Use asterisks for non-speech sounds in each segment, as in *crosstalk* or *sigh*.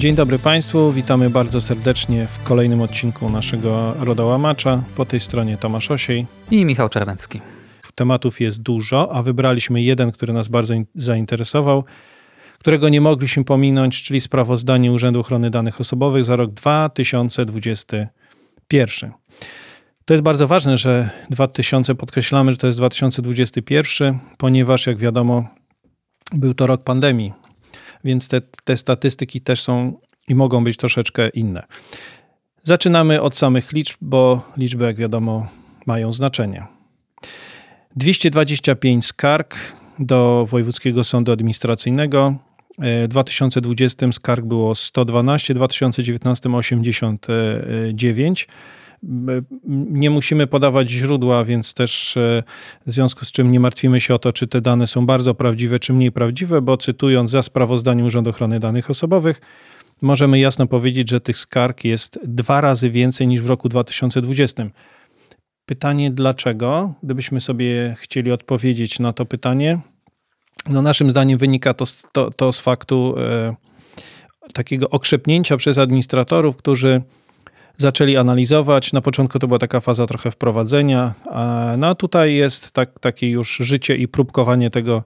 Dzień dobry Państwu, witamy bardzo serdecznie w kolejnym odcinku naszego Rodołamacza. Po tej stronie Tomasz Osiej i Michał Czarnecki. Tematów jest dużo, a wybraliśmy jeden, który nas bardzo zainteresował, którego nie mogliśmy pominąć, czyli sprawozdanie Urzędu Ochrony Danych Osobowych za rok 2021. To jest bardzo ważne, że 2000 podkreślamy, że to jest 2021, ponieważ jak wiadomo, był to rok pandemii więc te, te statystyki też są i mogą być troszeczkę inne. Zaczynamy od samych liczb, bo liczby, jak wiadomo, mają znaczenie. 225 skarg do Wojewódzkiego Sądu Administracyjnego. W 2020 skarg było 112, w 2019 89 nie musimy podawać źródła, więc też e, w związku z czym nie martwimy się o to, czy te dane są bardzo prawdziwe, czy mniej prawdziwe, bo cytując za sprawozdaniem Urzędu Ochrony Danych Osobowych, możemy jasno powiedzieć, że tych skarg jest dwa razy więcej niż w roku 2020. Pytanie dlaczego? Gdybyśmy sobie chcieli odpowiedzieć na to pytanie, no naszym zdaniem wynika to, to, to z faktu e, takiego okrzepnięcia przez administratorów, którzy zaczęli analizować. Na początku to była taka faza trochę wprowadzenia, no a tutaj jest tak, takie już życie i próbkowanie tego,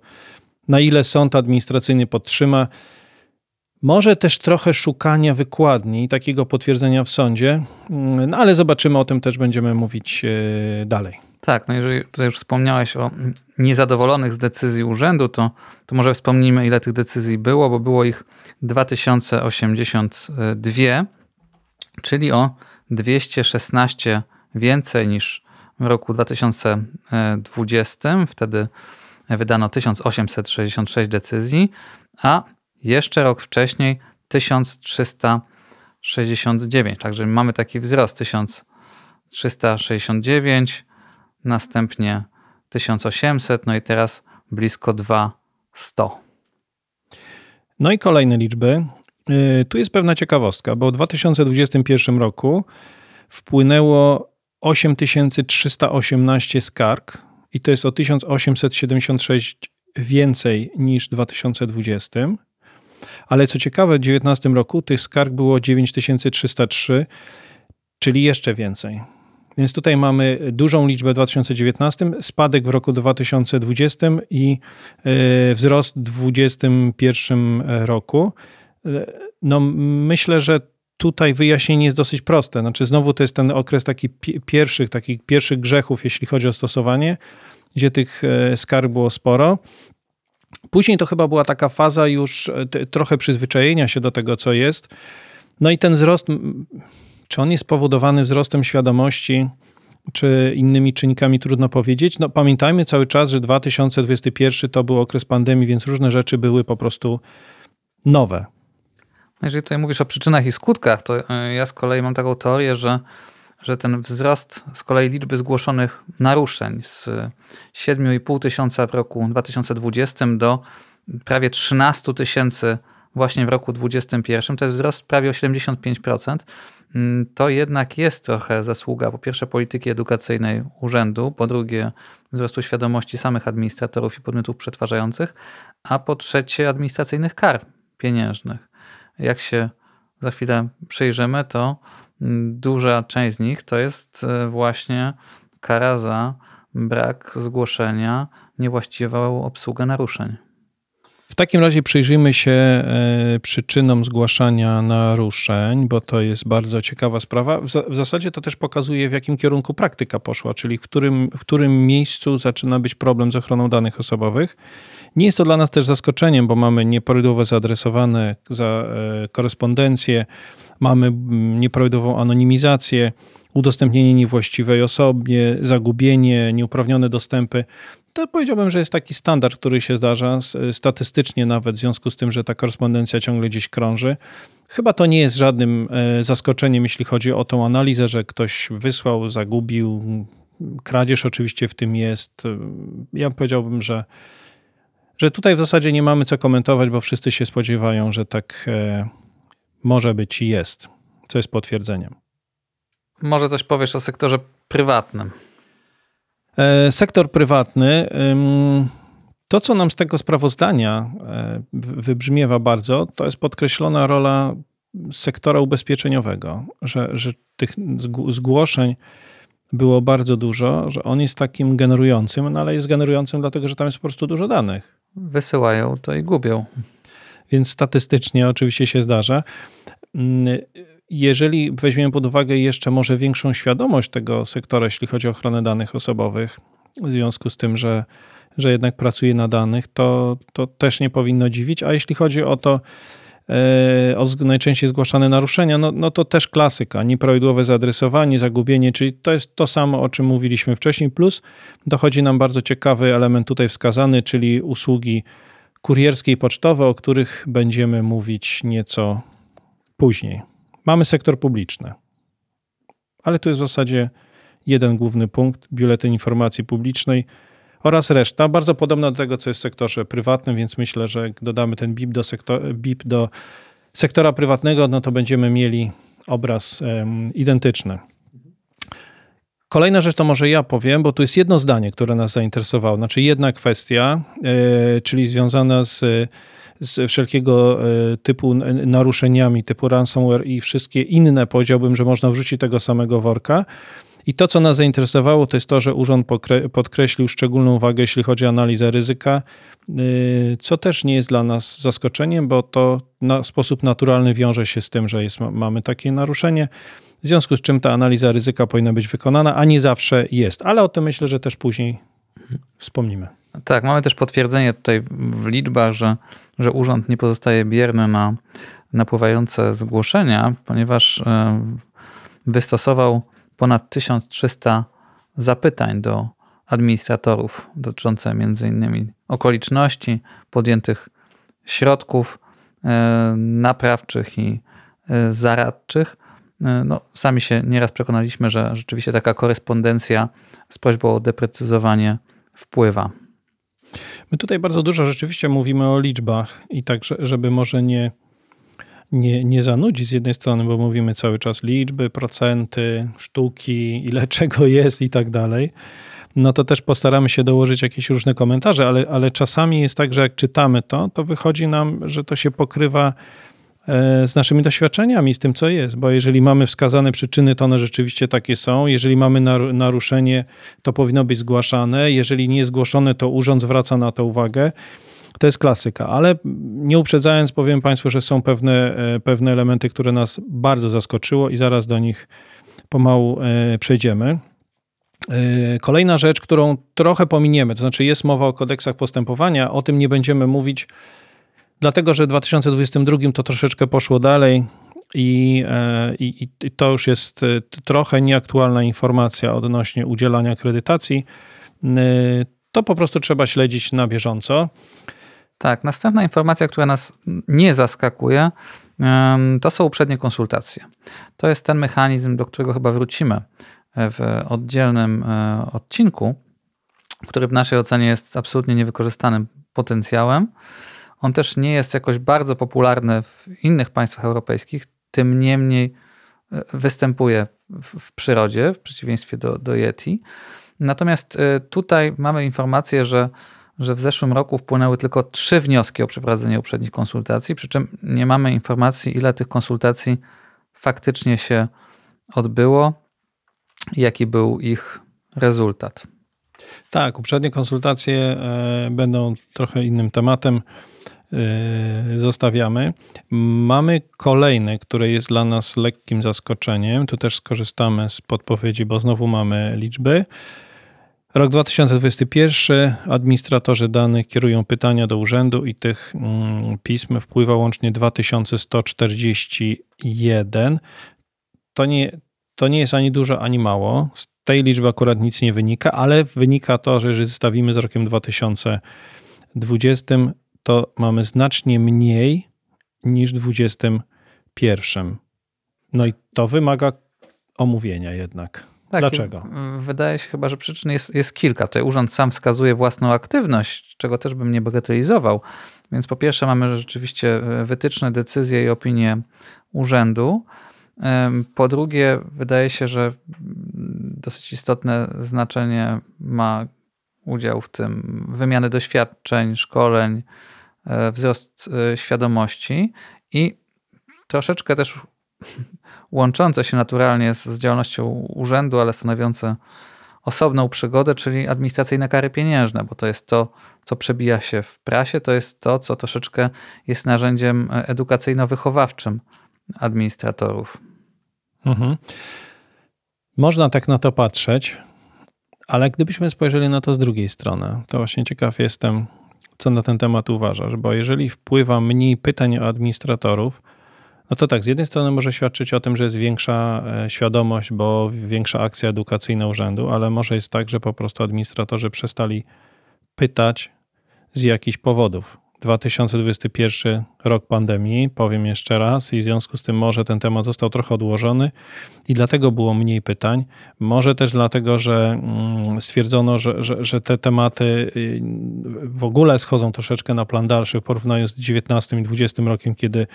na ile sąd administracyjny podtrzyma. Może też trochę szukania wykładni, takiego potwierdzenia w sądzie, no ale zobaczymy, o tym też będziemy mówić e, dalej. Tak, no jeżeli tutaj już wspomniałeś o niezadowolonych z decyzji urzędu, to, to może wspomnijmy, ile tych decyzji było, bo było ich 2082 czyli o 216 więcej niż w roku 2020. Wtedy wydano 1866 decyzji, a jeszcze rok wcześniej 1369. Także mamy taki wzrost 1369, następnie 1800, no i teraz blisko 200. No i kolejne liczby. Y, tu jest pewna ciekawostka, bo w 2021 roku wpłynęło 8318 skarg i to jest o 1876 więcej niż w 2020. Ale co ciekawe, w 2019 roku tych skarg było 9303, czyli jeszcze więcej. Więc tutaj mamy dużą liczbę w 2019, spadek w roku 2020 i y, wzrost w 2021 roku. No, myślę, że tutaj wyjaśnienie jest dosyć proste. Znaczy, znowu to jest ten okres taki pierwszych, takich pierwszych grzechów, jeśli chodzi o stosowanie, gdzie tych e, skarg było sporo. Później to chyba była taka faza już e, trochę przyzwyczajenia się do tego, co jest. No i ten wzrost, czy on jest spowodowany wzrostem świadomości, czy innymi czynnikami, trudno powiedzieć. No, pamiętajmy cały czas, że 2021 to był okres pandemii, więc różne rzeczy były po prostu nowe. Jeżeli tutaj mówisz o przyczynach i skutkach, to e, ja z kolei mam taką teorię, że, że ten wzrost z kolei liczby zgłoszonych naruszeń z 7,5 tysiąca w roku 2020 do prawie 13 tysięcy właśnie w roku 2021, to jest wzrost prawie o 75%. Mm, to jednak jest trochę zasługa po pierwsze polityki edukacyjnej urzędu, po drugie wzrostu świadomości samych administratorów i podmiotów przetwarzających, a po trzecie administracyjnych kar pieniężnych jak się za chwilę przyjrzymy, to mm, duża część z nich to jest e, właśnie kara za brak zgłoszenia, niewłaściwą obsługę naruszeń. W takim razie przyjrzyjmy się e, przyczynom zgłaszania naruszeń, bo to jest bardzo ciekawa sprawa. W zasadzie to też pokazuje, w jakim kierunku praktyka poszła, czyli w którym, w którym miejscu zaczyna być problem z ochroną danych osobowych. Nie jest to dla nas też zaskoczeniem, bo mamy nieprawidłowo zaadresowane za e, korespondencję, mamy nieprawidłową anonimizację, udostępnienie niewłaściwej osobie, zagubienie, nieuprawnione dostępy. To powiedziałbym, że jest taki standard, który się zdarza statystycznie nawet w związku z tym, że ta korespondencja ciągle gdzieś krąży. Chyba to nie jest żadnym e, zaskoczeniem, jeśli chodzi o tą analizę, że ktoś wysłał, zagubił. Kradzież oczywiście w tym jest. Ja powiedziałbym, że że tutaj w zasadzie nie mamy co komentować, bo wszyscy się spodziewają, że tak e, może być i jest, co jest potwierdzeniem. Może coś powiesz o sektorze prywatnym. E, sektor prywatny. To, co nam z tego sprawozdania e, wybrzmiewa bardzo, to jest podkreślona rola sektora ubezpieczeniowego, że, że tych zgłoszeń było bardzo dużo, że on jest takim generującym, no ale jest generującym dlatego, że tam jest po prostu dużo danych. Wysyłają to i gubią. Więc statystycznie oczywiście się zdarza. Jeżeli weźmiemy pod uwagę jeszcze może większą świadomość tego sektora, jeśli chodzi o ochronę danych osobowych, w związku z tym, że, że jednak pracuje na danych, to, to też nie powinno dziwić. A jeśli chodzi o to, e, o najczęściej zgłaszane naruszenia, no, no to też klasyka, nieprawidłowe zaadresowanie, zagubienie, czyli to jest to samo, o czym mówiliśmy wcześniej, plus dochodzi nam bardzo ciekawy element tutaj wskazany, czyli usługi kurierskie i pocztowe, o których będziemy mówić nieco później. Mamy sektor publiczny, ale tu jest w zasadzie jeden główny punkt, biuletyn informacji publicznej oraz reszta, bardzo podobna do tego, co jest w sektorze prywatnym, więc myślę, że dodamy ten BIP do, sektor, BIP do sektora prywatnego, no to będziemy mieli obraz um, identyczny. Kolejna rzecz to może ja powiem, bo tu jest jedno zdanie, które nas zainteresowało. Znaczy jedna kwestia, yy, czyli związana z, z wszelkiego e, typu naruszeniami, typu ransomware i wszystkie inne, powiedziałbym, że można wrzucić tego samego worka. I to, co nas zainteresowało, to jest to, że urząd podkreślił szczególną uwagę, jeśli chodzi o analizę ryzyka, y, co też nie jest dla nas zaskoczeniem, bo to na sposób naturalny wiąże się z tym, że jest, mamy takie naruszenie. W związku z czym ta analiza ryzyka powinna być wykonana, a nie zawsze jest. Ale o tym myślę, że też później wspomnimy. Tak, mamy też potwierdzenie tutaj w liczbach, że, że urząd nie pozostaje bierny na napływające zgłoszenia, ponieważ e, wystosował ponad 1300 zapytań do administratorów dotyczące m.in. okoliczności, podjętych środków e, naprawczych i e, zaradczych. No, sami się nieraz przekonaliśmy, że rzeczywiście taka korespondencja z prośbą o deprecyzowanie wpływa. My tutaj bardzo dużo rzeczywiście mówimy o liczbach i tak, żeby może nie nie, nie zanudzi z jednej strony, bo mówimy cały czas liczby, procenty, sztuki, ile *laughs* czego jest i tak dalej, no to też postaramy się dołożyć jakieś różne komentarze, ale, ale czasami jest tak, że jak czytamy to, to wychodzi nam, że to się pokrywa z naszymi doświadczeniami, z tym, co jest, bo jeżeli mamy wskazane przyczyny, to one rzeczywiście takie są. Jeżeli mamy naruszenie, to powinno być zgłaszane. Jeżeli nie jest zgłoszone, to urząd zwraca na to uwagę. To jest klasyka, ale nie uprzedzając, powiem Państwu, że są pewne, e, pewne elementy, które nas bardzo zaskoczyło i zaraz do nich pomału e, przejdziemy. E, kolejna rzecz, którą trochę pominiemy, to znaczy jest mowa o kodeksach postępowania, o tym nie będziemy mówić, dlatego że w 2022 to troszeczkę poszło dalej i, i, i to już jest trochę nieaktualna informacja odnośnie udzielania akredytacji. To po prostu trzeba śledzić na bieżąco. Tak, następna informacja, która nas nie zaskakuje, to są uprzednie konsultacje. To jest ten mechanizm, do którego chyba wrócimy w oddzielnym e, odcinku, który w naszej ocenie jest absolutnie niewykorzystanym potencjałem. On też nie jest jakoś bardzo popularny w innych państwach europejskich, tym niemniej e, występuje w, przyrodzie, w przeciwieństwie do, do Yeti. Natomiast e, tutaj mamy informację, że że w zeszłym roku wpłynęły tylko trzy wnioski o przeprowadzenie uprzednich konsultacji, przy czym nie mamy informacji, ile tych konsultacji faktycznie się odbyło jaki był ich rezultat. Tak, uprzednie konsultacje e, będą trochę innym tematem. E, zostawiamy. Mamy kolejny, który jest dla nas lekkim zaskoczeniem. Tu też skorzystamy z podpowiedzi, bo znowu mamy liczby. Rok 2021. Administratorzy danych kierują pytania do urzędu i tych mm, pism wpływa łącznie 2141. To nie, to nie jest ani dużo, ani mało. Z tej liczby akurat nic nie wynika, ale wynika to, że jeżeli zestawimy z rokiem 2020, to mamy znacznie mniej niż w 2021. No i to wymaga omówienia jednak. Tak, Dlaczego? Wydaje się chyba, że przyczyn jest, jest kilka. Tutaj urząd sam wskazuje własną aktywność, czego też bym nie bagatelizował. Więc po pierwsze mamy rzeczywiście e, wytyczne, decyzje i opinie urzędu. Po drugie, wydaje się, że dosyć istotne znaczenie ma udział w tym wymiany doświadczeń, szkoleń, wzrost e, świadomości i troszeczkę też *laughs* łączące się naturalnie z, z działalnością urzędu, ale stanowiące osobną przygodę, czyli administracyjne kary pieniężne, bo to jest to, co przebija się w prasie, to jest to, co troszeczkę jest narzędziem edukacyjno-wychowawczym administratorów. Mhm. Można tak na to patrzeć, ale gdybyśmy spojrzeli na to z drugiej strony, to właśnie ciekaw jestem, co na ten temat uważasz, bo jeżeli wpływa mniej pytań o administratorów, no to tak, z jednej strony może świadczyć o tym, że jest większa e, świadomość, bo większa akcja edukacyjna urzędu, ale może jest tak, że po prostu administratorzy przestali pytać z jakichś powodów. 2021 rok pandemii, powiem jeszcze raz, i w związku z tym może ten temat został trochę odłożony i dlatego było mniej pytań. Może też dlatego, że mm, stwierdzono, że, że, że te tematy y, w ogóle schodzą troszeczkę na plan dalszy w porównaniu z 19 i 20 rokiem, kiedy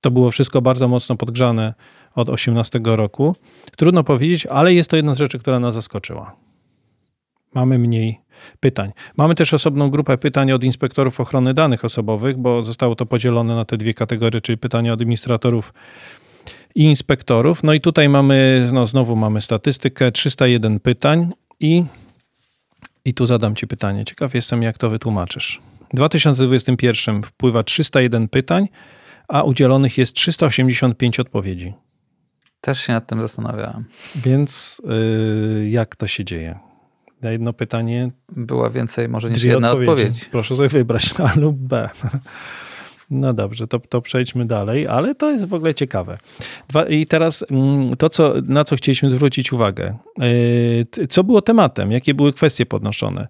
to było wszystko bardzo mocno podgrzane od 18 roku. Trudno powiedzieć, ale jest to jedna z rzeczy, która nas zaskoczyła. Mamy mniej pytań. Mamy też osobną grupę pytań od inspektorów ochrony danych osobowych, bo zostało to podzielone na te dwie kategorie, czyli pytania od administratorów i inspektorów. No i tutaj mamy, no znowu mamy statystykę, 301 pytań i, i tu zadam Ci pytanie. Ciekaw jestem, jak to wytłumaczysz. W 2021 wpływa 301 pytań, a udzielonych jest 385 odpowiedzi. Też się nad tym zastanawiałem. Więc yy, jak to się dzieje? Na jedno pytanie. Była więcej, może niż jedna odpowiedź. odpowiedź. Proszę sobie wybrać A lub B. No dobrze, to, to przejdźmy dalej, ale to jest w ogóle ciekawe. Dwa, I teraz mm, to, co, na co chcieliśmy zwrócić uwagę. Yy, co było tematem? Jakie były kwestie podnoszone?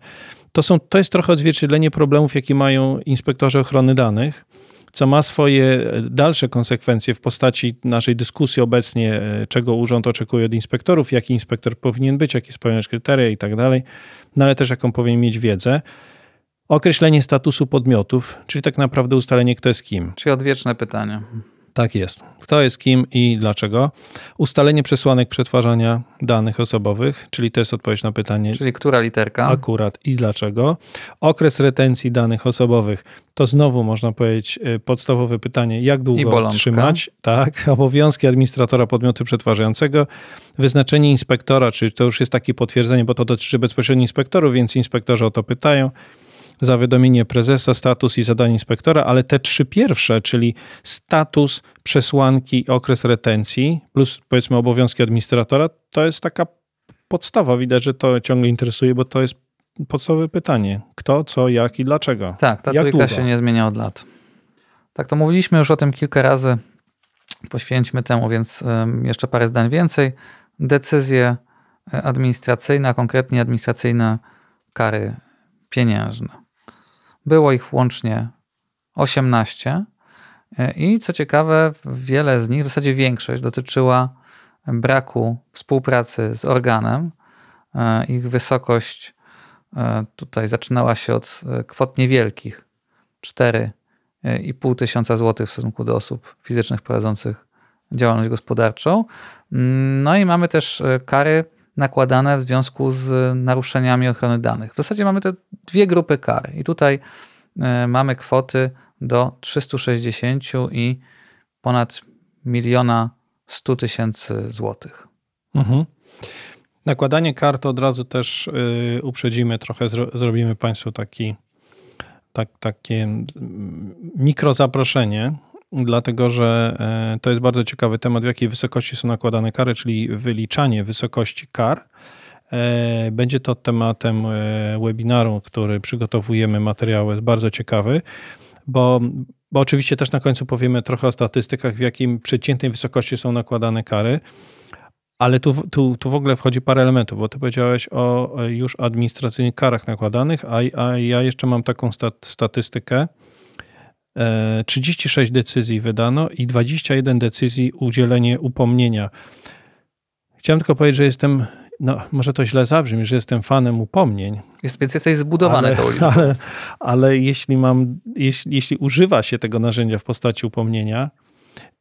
To, są, to jest trochę odzwierciedlenie problemów, jakie mają inspektorzy ochrony danych co ma swoje dalsze konsekwencje w postaci naszej dyskusji obecnie, e, czego urząd oczekuje od inspektorów, jaki inspektor powinien być, jakie spełniać kryteria i tak dalej, no ale też jaką powinien mieć wiedzę. Określenie statusu podmiotów, czyli tak naprawdę ustalenie, kto jest kim. Czyli odwieczne pytanie. Tak jest. Kto jest kim i dlaczego? Ustalenie przesłanek przetwarzania danych osobowych, czyli to jest odpowiedź na pytanie. Czyli która literka? Akurat i dlaczego. Okres retencji danych osobowych to znowu można powiedzieć y, podstawowe pytanie, jak długo trzymać? Tak. *laughs* Obowiązki administratora podmiotu przetwarzającego. Wyznaczenie inspektora, czyli to już jest takie potwierdzenie, bo to dotyczy bezpośrednio inspektorów, więc inspektorzy o to pytają zawiadomienie prezesa, status i zadanie inspektora, ale te trzy pierwsze, czyli status, przesłanki, okres retencji, plus powiedzmy obowiązki administratora, to jest taka podstawa. Widać, że to ciągle interesuje, bo to jest podstawowe pytanie. Kto, co, jak i dlaczego. Tak, ta jak trójka długo? się nie zmienia od lat. Tak, to mówiliśmy już o tym kilka razy. Poświęćmy temu więc jeszcze parę zdań więcej. Decyzje e, administracyjne, a konkretnie administracyjne kary pieniężne. Było ich łącznie 18 e, i co ciekawe, wiele z nich, w zasadzie większość, dotyczyła braku współpracy z organem. E, ich wysokość e, tutaj zaczynała się od kwot niewielkich 4,5 tysiąca złotych w stosunku do osób fizycznych prowadzących działalność gospodarczą. Mm, no i mamy też kary nakładane w związku z naruszeniami ochrony danych. W zasadzie mamy te dwie grupy kar i tutaj e, mamy kwoty do 360 i ponad miliona 100 tysięcy złotych. Mhm. Nakładanie kar to od razu też y, uprzedzimy trochę, zro, zrobimy Państwu taki, tak, takie mikrozaproszenie dlatego że e, to jest bardzo ciekawy temat, w jakiej wysokości są nakładane kary, czyli wyliczanie wysokości kar. E, będzie to tematem e, webinaru, który przygotowujemy. Materiał jest bardzo ciekawy, bo, bo oczywiście też na końcu powiemy trochę o statystykach, w jakim przeciętnej wysokości są nakładane kary. Ale tu, tu, tu w ogóle wchodzi parę elementów, bo ty powiedziałeś o już administracyjnych karach nakładanych, a, a ja jeszcze mam taką stat, statystykę, 36 e, decyzji wydano i 21 decyzji udzielenie upomnienia. Chciałem tylko powiedzieć, że jestem, no może to źle zabrzmi, że jestem fanem upomnień. Jest, więc jesteś zbudowany ale, tą *laughs* Ale, ale jeśli mam, jeśli, jeśli używa się tego narzędzia w postaci upomnienia,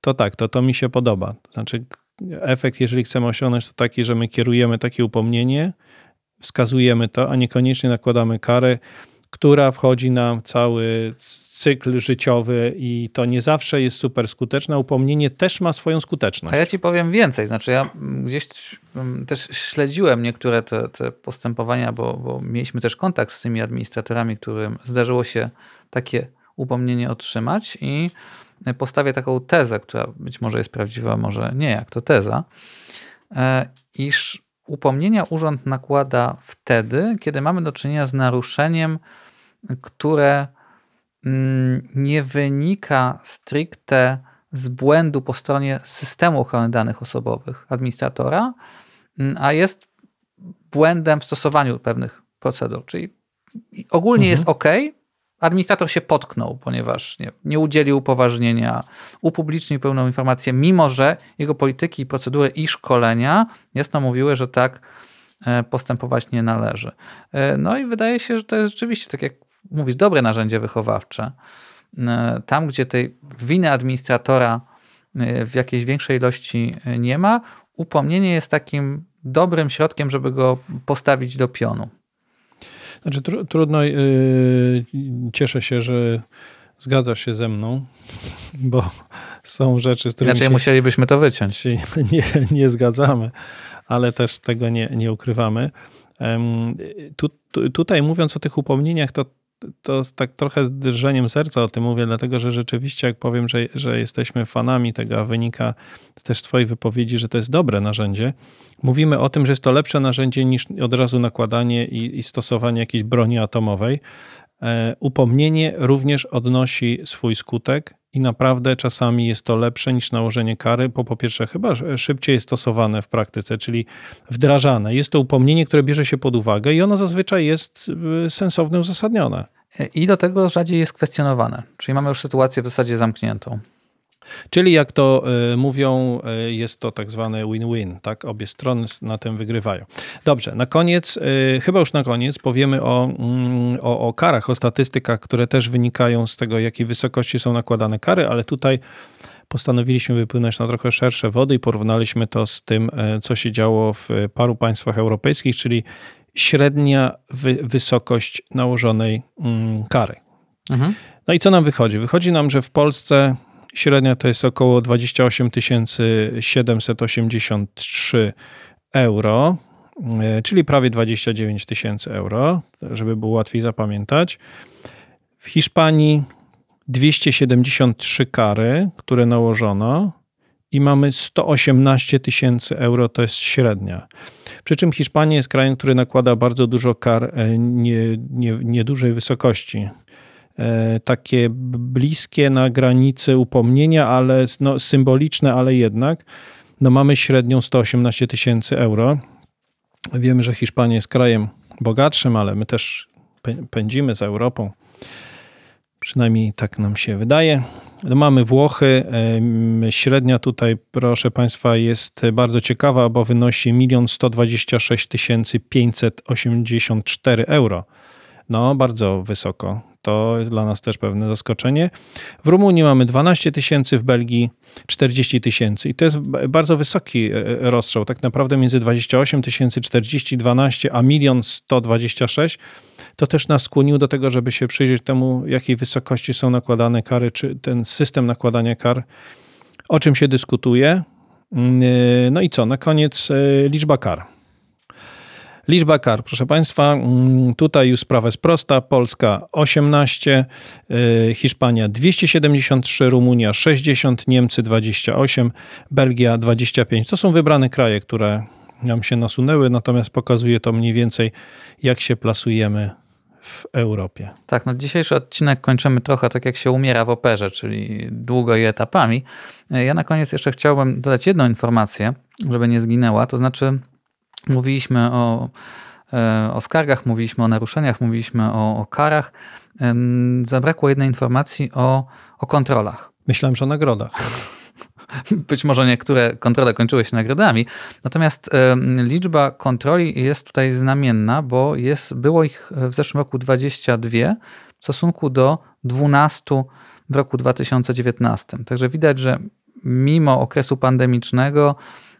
to tak, to to mi się podoba. To znaczy efekt, jeżeli chcemy osiągnąć, to taki, że my kierujemy takie upomnienie, wskazujemy to, a niekoniecznie nakładamy karę, która wchodzi na cały cykl życiowy i to nie zawsze jest super skuteczne. Upomnienie też ma swoją skuteczność. A ja ci powiem więcej. Znaczy, ja gdzieś też śledziłem niektóre te, te postępowania, bo, bo mieliśmy też kontakt z tymi administratorami, którym zdarzyło się takie upomnienie otrzymać i postawię taką tezę, która być może jest prawdziwa, może nie, jak to teza, e, iż upomnienia urząd nakłada wtedy, kiedy mamy do czynienia z naruszeniem, które mm, nie wynika stricte z błędu po stronie systemu ochrony danych osobowych administratora, mm, a jest błędem w stosowaniu pewnych procedur. Czyli ogólnie mhm. jest OK, administrator się potknął, ponieważ nie, nie udzielił upoważnienia, upublicznił pełną informację, mimo że jego polityki, procedury i szkolenia jasno mówiły, że tak e, postępować nie należy. E, no i wydaje się, że to jest rzeczywiście, tak jak mówisz, dobre narzędzie wychowawcze. E, tam, gdzie tej winy administratora w jakiejś większej ilości nie ma, upomnienie jest takim dobrym środkiem, żeby go postawić do pionu. Znaczy, tr trudno, yy, cieszę się, że zgadzasz się ze mną, *laughs* bo są rzeczy, z którymi Inaczej musielibyśmy to wyciąć. Się *laughs* nie, nie zgadzamy, ale też tego nie, nie ukrywamy. Tu, tu, tutaj mówiąc o tych upomnieniach, to to tak trochę z drżeniem serca o tym mówię, dlatego że rzeczywiście, jak powiem, że, że jesteśmy fanami tego, a wynika też z Twojej wypowiedzi, że to jest dobre narzędzie, mówimy o tym, że jest to lepsze narzędzie niż od razu nakładanie i, i stosowanie jakiejś broni atomowej. E, upomnienie również odnosi swój skutek i naprawdę czasami jest to lepsze niż nałożenie kary, bo po pierwsze chyba szybciej jest stosowane w praktyce, czyli wdrażane. Jest to upomnienie, które bierze się pod uwagę i ono zazwyczaj jest y, sensowne, uzasadnione. I do tego rzadziej jest kwestionowane, czyli mamy już sytuację w zasadzie zamkniętą. Czyli jak to y, mówią, y, jest to tak zwany win-win, tak? Obie strony na tym wygrywają. Dobrze, na koniec, y, chyba już na koniec powiemy o, mm, o, o karach, o statystykach, które też wynikają z tego, jakiej wysokości są nakładane kary, ale tutaj postanowiliśmy wypłynąć na trochę szersze wody i porównaliśmy to z tym, co się działo w paru państwach europejskich, czyli średnia wy wysokość nałożonej mm, kary. Mhm. No i co nam wychodzi? Wychodzi nam, że w Polsce Średnia to jest około 28 783 euro, e, czyli prawie 29 tysięcy euro, żeby było łatwiej zapamiętać. W Hiszpanii 273 kary, które nałożono i mamy 118 tysięcy euro, to jest średnia. Przy czym Hiszpania jest krajem, który nakłada bardzo dużo kar niedużej nie, nie wysokości. E, takie bliskie na granicy upomnienia, ale no, symboliczne, ale jednak. No mamy średnią 118 tysięcy euro. Wiemy, że Hiszpania jest krajem bogatszym, ale my też pędzimy za Europą. Przynajmniej tak nam się wydaje. No mamy Włochy. Średnia tutaj, proszę Państwa, jest bardzo ciekawa, bo wynosi 1 126 584 euro. No, bardzo wysoko. To jest dla nas też pewne zaskoczenie. W Rumunii mamy 12 tysięcy, w Belgii 40 tysięcy. I to jest bardzo wysoki e, e, rozstrzał. Tak naprawdę między 28 tysięcy, 40, 12, a milion 126 to też nas skłoniło do tego, żeby się przyjrzeć temu, jakiej wysokości są nakładane kary, czy ten system nakładania kar, o czym się dyskutuje. Mm, e, no i co? Na koniec liczba kar. Liczba kar, proszę Państwa, mm, tutaj już sprawa jest prosta. Polska 18, y, Hiszpania 273, Rumunia 60, Niemcy 28, Belgia 25. To są wybrane kraje, które nam się nasunęły, natomiast pokazuje to mniej więcej, jak się plasujemy w Europie. Tak, no dzisiejszy odcinek kończymy trochę tak jak się umiera w operze, czyli długo i etapami. Ja na koniec jeszcze chciałbym dodać jedną informację, żeby nie zginęła, to znaczy Mówiliśmy o, e, o skargach, mówiliśmy o naruszeniach, mówiliśmy o, o karach. Zabrakło jednej informacji o, o kontrolach. Myślałem, że o nagrodach. *laughs* Być może niektóre kontrole kończyły się nagrodami, natomiast liczba kontroli jest tutaj znamienna, bo jest, było ich w zeszłym roku 22 w stosunku do 12 w roku 2019. Także widać, że mimo okresu pandemicznego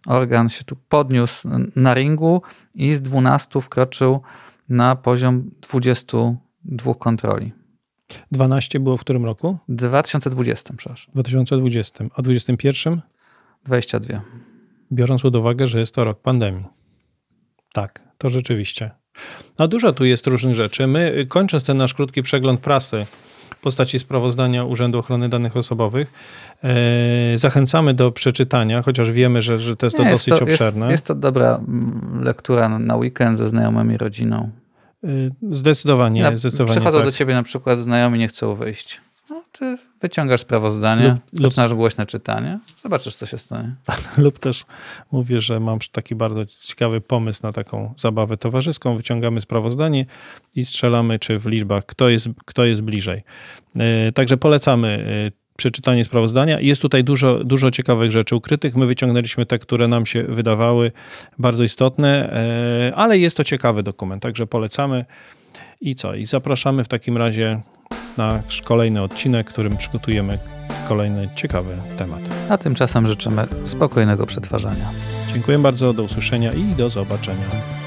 organ się tu podniósł na ringu i z 12 wkroczył na poziom 22 dwóch kontroli. 12 było w którym roku? 2020, przepraszam. 2020. A 2021? 22. Biorąc pod uwagę, że jest to rok pandemii. Tak, to rzeczywiście. No dużo tu jest różnych rzeczy. My, kończąc ten nasz krótki przegląd prasy w postaci sprawozdania Urzędu Ochrony Danych Osobowych, e, zachęcamy do przeczytania, chociaż wiemy, że, że to jest to Nie, dosyć obszerne. Jest, jest to dobra mm, lektura na, weekend ze znajomymi, rodziną. Y, Zdecydowanie, Na, zdecydowanie przychodzą tak. do ciebie na przykład znajomi, nie chcą wyjść. Ty wyciągasz sprawozdanie, Lub- lub- zaczynasz głośne czytanie, zobaczysz, co się stanie. *laughs* Lub też mówię, że mam taki bardzo ciekawy pomysł na taką zabawę towarzyską. Wyciągamy sprawozdanie i strzelamy, czy w liczbach, kto jest, kto jest bliżej. Yy, Także polecamy yy, przeczytanie sprawozdania. Jest tutaj dużo, dużo ciekawych rzeczy ukrytych. My wyciągnęliśmy te, które nam się wydawały bardzo istotne, yy, ale jest to ciekawy dokument, także polecamy. I co? I zapraszamy w takim razie nasz kolejny odcinek, którym przygotujemy kolejny ciekawy temat. A tymczasem życzymy spokojnego przetwarzania. Dziękuję bardzo, do usłyszenia i do zobaczenia.